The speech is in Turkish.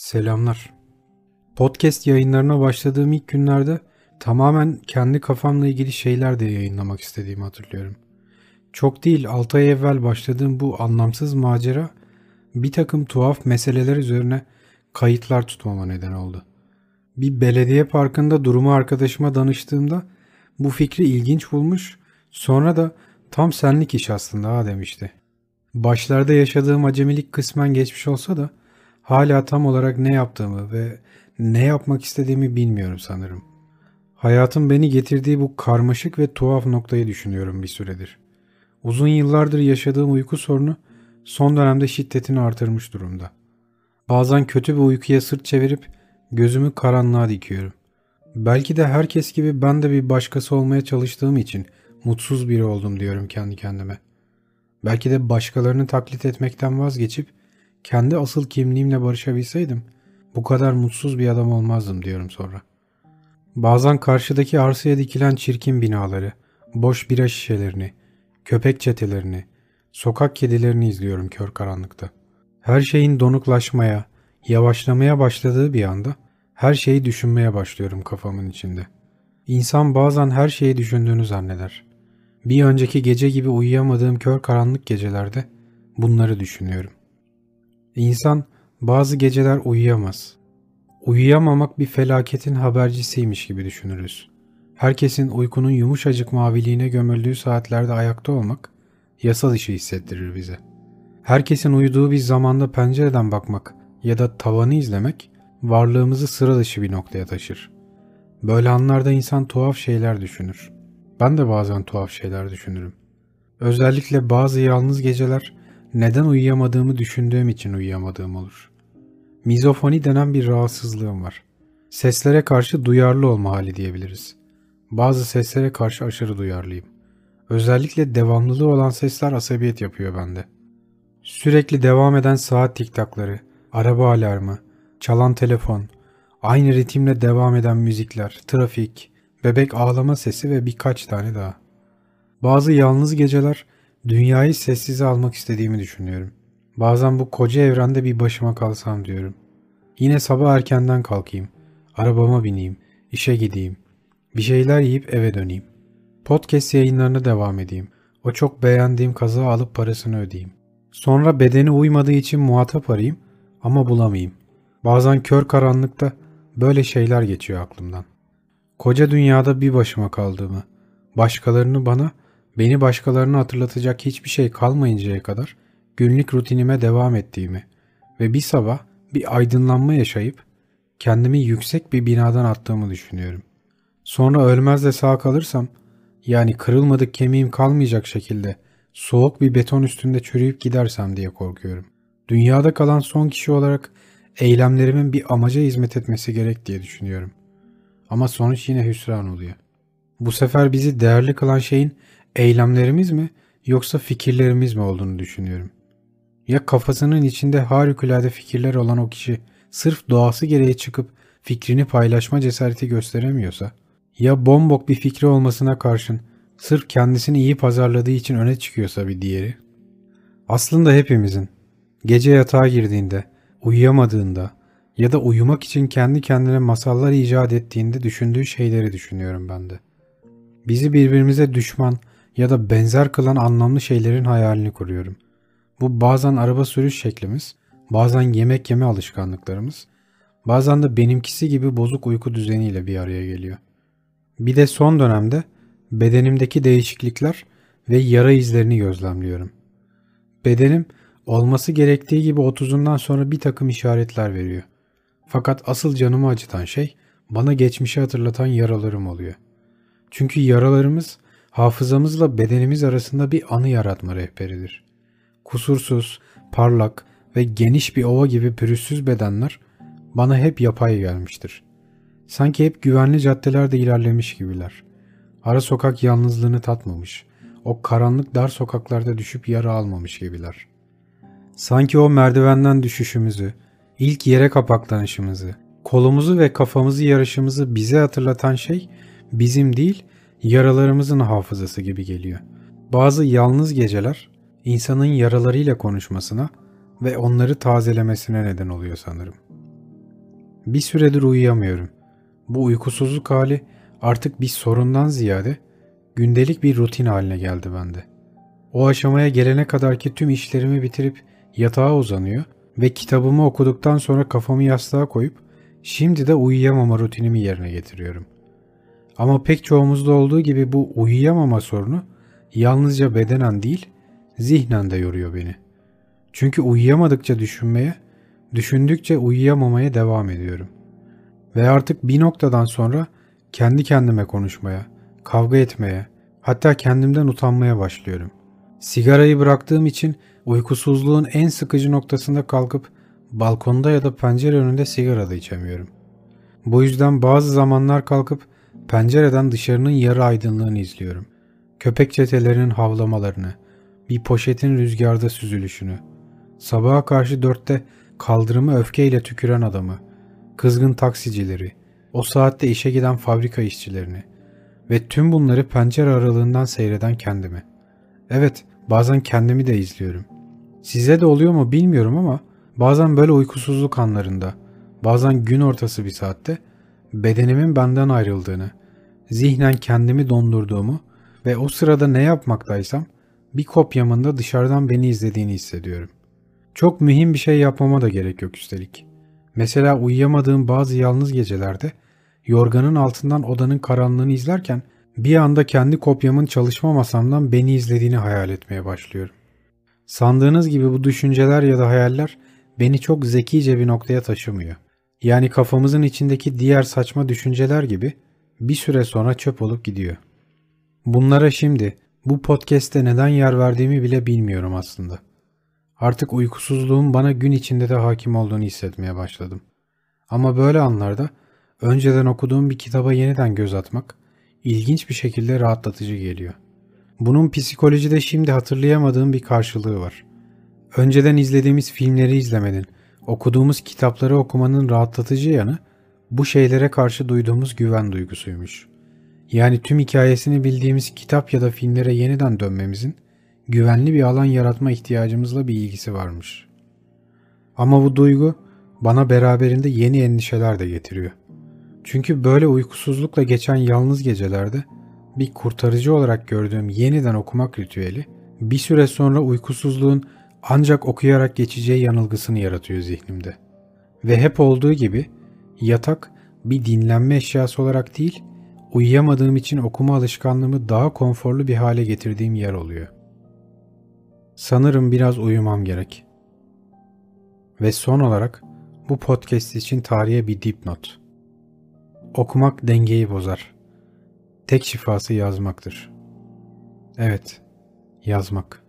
Selamlar. Podcast yayınlarına başladığım ilk günlerde tamamen kendi kafamla ilgili şeyler de yayınlamak istediğimi hatırlıyorum. Çok değil 6 ay evvel başladığım bu anlamsız macera bir takım tuhaf meseleler üzerine kayıtlar tutmama neden oldu. Bir belediye parkında durumu arkadaşıma danıştığımda bu fikri ilginç bulmuş sonra da tam senlik iş aslında ha demişti. Başlarda yaşadığım acemilik kısmen geçmiş olsa da hala tam olarak ne yaptığımı ve ne yapmak istediğimi bilmiyorum sanırım. Hayatın beni getirdiği bu karmaşık ve tuhaf noktayı düşünüyorum bir süredir. Uzun yıllardır yaşadığım uyku sorunu son dönemde şiddetini artırmış durumda. Bazen kötü bir uykuya sırt çevirip gözümü karanlığa dikiyorum. Belki de herkes gibi ben de bir başkası olmaya çalıştığım için mutsuz biri oldum diyorum kendi kendime. Belki de başkalarını taklit etmekten vazgeçip kendi asıl kimliğimle barışabilseydim bu kadar mutsuz bir adam olmazdım diyorum sonra. Bazen karşıdaki arsaya dikilen çirkin binaları, boş bira şişelerini, köpek çetelerini, sokak kedilerini izliyorum kör karanlıkta. Her şeyin donuklaşmaya, yavaşlamaya başladığı bir anda her şeyi düşünmeye başlıyorum kafamın içinde. İnsan bazen her şeyi düşündüğünü zanneder. Bir önceki gece gibi uyuyamadığım kör karanlık gecelerde bunları düşünüyorum. İnsan bazı geceler uyuyamaz. Uyuyamamak bir felaketin habercisiymiş gibi düşünürüz. Herkesin uykunun yumuşacık maviliğine gömüldüğü saatlerde ayakta olmak yasa dışı hissettirir bize. Herkesin uyuduğu bir zamanda pencereden bakmak ya da tavanı izlemek varlığımızı sıra dışı bir noktaya taşır. Böyle anlarda insan tuhaf şeyler düşünür. Ben de bazen tuhaf şeyler düşünürüm. Özellikle bazı yalnız geceler neden uyuyamadığımı düşündüğüm için uyuyamadığım olur. Mizofoni denen bir rahatsızlığım var. Seslere karşı duyarlı olma hali diyebiliriz. Bazı seslere karşı aşırı duyarlıyım. Özellikle devamlılığı olan sesler asabiyet yapıyor bende. Sürekli devam eden saat tiktakları, araba alarmı, çalan telefon, aynı ritimle devam eden müzikler, trafik, bebek ağlama sesi ve birkaç tane daha. Bazı yalnız geceler dünyayı sessize almak istediğimi düşünüyorum. Bazen bu koca evrende bir başıma kalsam diyorum. Yine sabah erkenden kalkayım, arabama bineyim, işe gideyim, bir şeyler yiyip eve döneyim. Podcast yayınlarına devam edeyim. O çok beğendiğim kazağı alıp parasını ödeyeyim. Sonra bedeni uymadığı için muhatap arayayım ama bulamayayım. Bazen kör karanlıkta böyle şeyler geçiyor aklımdan. Koca dünyada bir başıma kaldığımı, başkalarını bana, beni başkalarına hatırlatacak hiçbir şey kalmayıncaya kadar günlük rutinime devam ettiğimi ve bir sabah bir aydınlanma yaşayıp kendimi yüksek bir binadan attığımı düşünüyorum. Sonra ölmez de sağ kalırsam, yani kırılmadık kemiğim kalmayacak şekilde soğuk bir beton üstünde çürüyüp gidersem diye korkuyorum. Dünyada kalan son kişi olarak eylemlerimin bir amaca hizmet etmesi gerek diye düşünüyorum. Ama sonuç yine hüsran oluyor. Bu sefer bizi değerli kılan şeyin eylemlerimiz mi yoksa fikirlerimiz mi olduğunu düşünüyorum. Ya kafasının içinde harikulade fikirler olan o kişi sırf doğası gereği çıkıp fikrini paylaşma cesareti gösteremiyorsa, ya bombok bir fikri olmasına karşın sırf kendisini iyi pazarladığı için öne çıkıyorsa bir diğeri. Aslında hepimizin gece yatağa girdiğinde, uyuyamadığında ya da uyumak için kendi kendine masallar icat ettiğinde düşündüğü şeyleri düşünüyorum ben de. Bizi birbirimize düşman ya da benzer kılan anlamlı şeylerin hayalini kuruyorum. Bu bazen araba sürüş şeklimiz, bazen yemek yeme alışkanlıklarımız, bazen de benimkisi gibi bozuk uyku düzeniyle bir araya geliyor. Bir de son dönemde bedenimdeki değişiklikler ve yara izlerini gözlemliyorum. Bedenim olması gerektiği gibi 30'undan sonra bir takım işaretler veriyor. Fakat asıl canımı acıtan şey bana geçmişi hatırlatan yaralarım oluyor. Çünkü yaralarımız hafızamızla bedenimiz arasında bir anı yaratma rehberidir. Kusursuz, parlak ve geniş bir ova gibi pürüzsüz bedenler bana hep yapay gelmiştir. Sanki hep güvenli caddelerde ilerlemiş gibiler. Ara sokak yalnızlığını tatmamış, o karanlık dar sokaklarda düşüp yara almamış gibiler. Sanki o merdivenden düşüşümüzü, ilk yere kapaklanışımızı, kolumuzu ve kafamızı yarışımızı bize hatırlatan şey bizim değil, yaralarımızın hafızası gibi geliyor. Bazı yalnız geceler insanın yaralarıyla konuşmasına ve onları tazelemesine neden oluyor sanırım. Bir süredir uyuyamıyorum. Bu uykusuzluk hali artık bir sorundan ziyade gündelik bir rutin haline geldi bende. O aşamaya gelene kadar ki tüm işlerimi bitirip yatağa uzanıyor ve kitabımı okuduktan sonra kafamı yastığa koyup şimdi de uyuyamama rutinimi yerine getiriyorum. Ama pek çoğumuzda olduğu gibi bu uyuyamama sorunu yalnızca bedenen değil, zihnen de yoruyor beni. Çünkü uyuyamadıkça düşünmeye, düşündükçe uyuyamamaya devam ediyorum. Ve artık bir noktadan sonra kendi kendime konuşmaya, kavga etmeye, hatta kendimden utanmaya başlıyorum. Sigarayı bıraktığım için uykusuzluğun en sıkıcı noktasında kalkıp balkonda ya da pencere önünde sigara da içemiyorum. Bu yüzden bazı zamanlar kalkıp pencereden dışarının yarı aydınlığını izliyorum. Köpek çetelerinin havlamalarını, bir poşetin rüzgarda süzülüşünü, sabaha karşı dörtte kaldırımı öfkeyle tüküren adamı, kızgın taksicileri, o saatte işe giden fabrika işçilerini ve tüm bunları pencere aralığından seyreden kendimi. Evet, bazen kendimi de izliyorum. Size de oluyor mu bilmiyorum ama bazen böyle uykusuzluk anlarında, bazen gün ortası bir saatte bedenimin benden ayrıldığını, zihnen kendimi dondurduğumu ve o sırada ne yapmaktaysam bir kopyamın da dışarıdan beni izlediğini hissediyorum. Çok mühim bir şey yapmama da gerek yok üstelik. Mesela uyuyamadığım bazı yalnız gecelerde yorganın altından odanın karanlığını izlerken bir anda kendi kopyamın çalışma masamdan beni izlediğini hayal etmeye başlıyorum. Sandığınız gibi bu düşünceler ya da hayaller beni çok zekice bir noktaya taşımıyor. Yani kafamızın içindeki diğer saçma düşünceler gibi bir süre sonra çöp olup gidiyor. Bunlara şimdi bu podcast'te neden yer verdiğimi bile bilmiyorum aslında. Artık uykusuzluğun bana gün içinde de hakim olduğunu hissetmeye başladım. Ama böyle anlarda önceden okuduğum bir kitaba yeniden göz atmak ilginç bir şekilde rahatlatıcı geliyor. Bunun psikolojide şimdi hatırlayamadığım bir karşılığı var. Önceden izlediğimiz filmleri izlemenin, okuduğumuz kitapları okumanın rahatlatıcı yanı bu şeylere karşı duyduğumuz güven duygusuymuş. Yani tüm hikayesini bildiğimiz kitap ya da filmlere yeniden dönmemizin güvenli bir alan yaratma ihtiyacımızla bir ilgisi varmış. Ama bu duygu bana beraberinde yeni endişeler de getiriyor. Çünkü böyle uykusuzlukla geçen yalnız gecelerde bir kurtarıcı olarak gördüğüm yeniden okumak ritüeli bir süre sonra uykusuzluğun ancak okuyarak geçeceği yanılgısını yaratıyor zihnimde. Ve hep olduğu gibi yatak bir dinlenme eşyası olarak değil, uyuyamadığım için okuma alışkanlığımı daha konforlu bir hale getirdiğim yer oluyor. Sanırım biraz uyumam gerek. Ve son olarak bu podcast için tarihe bir dipnot. Okumak dengeyi bozar. Tek şifası yazmaktır. Evet, yazmak.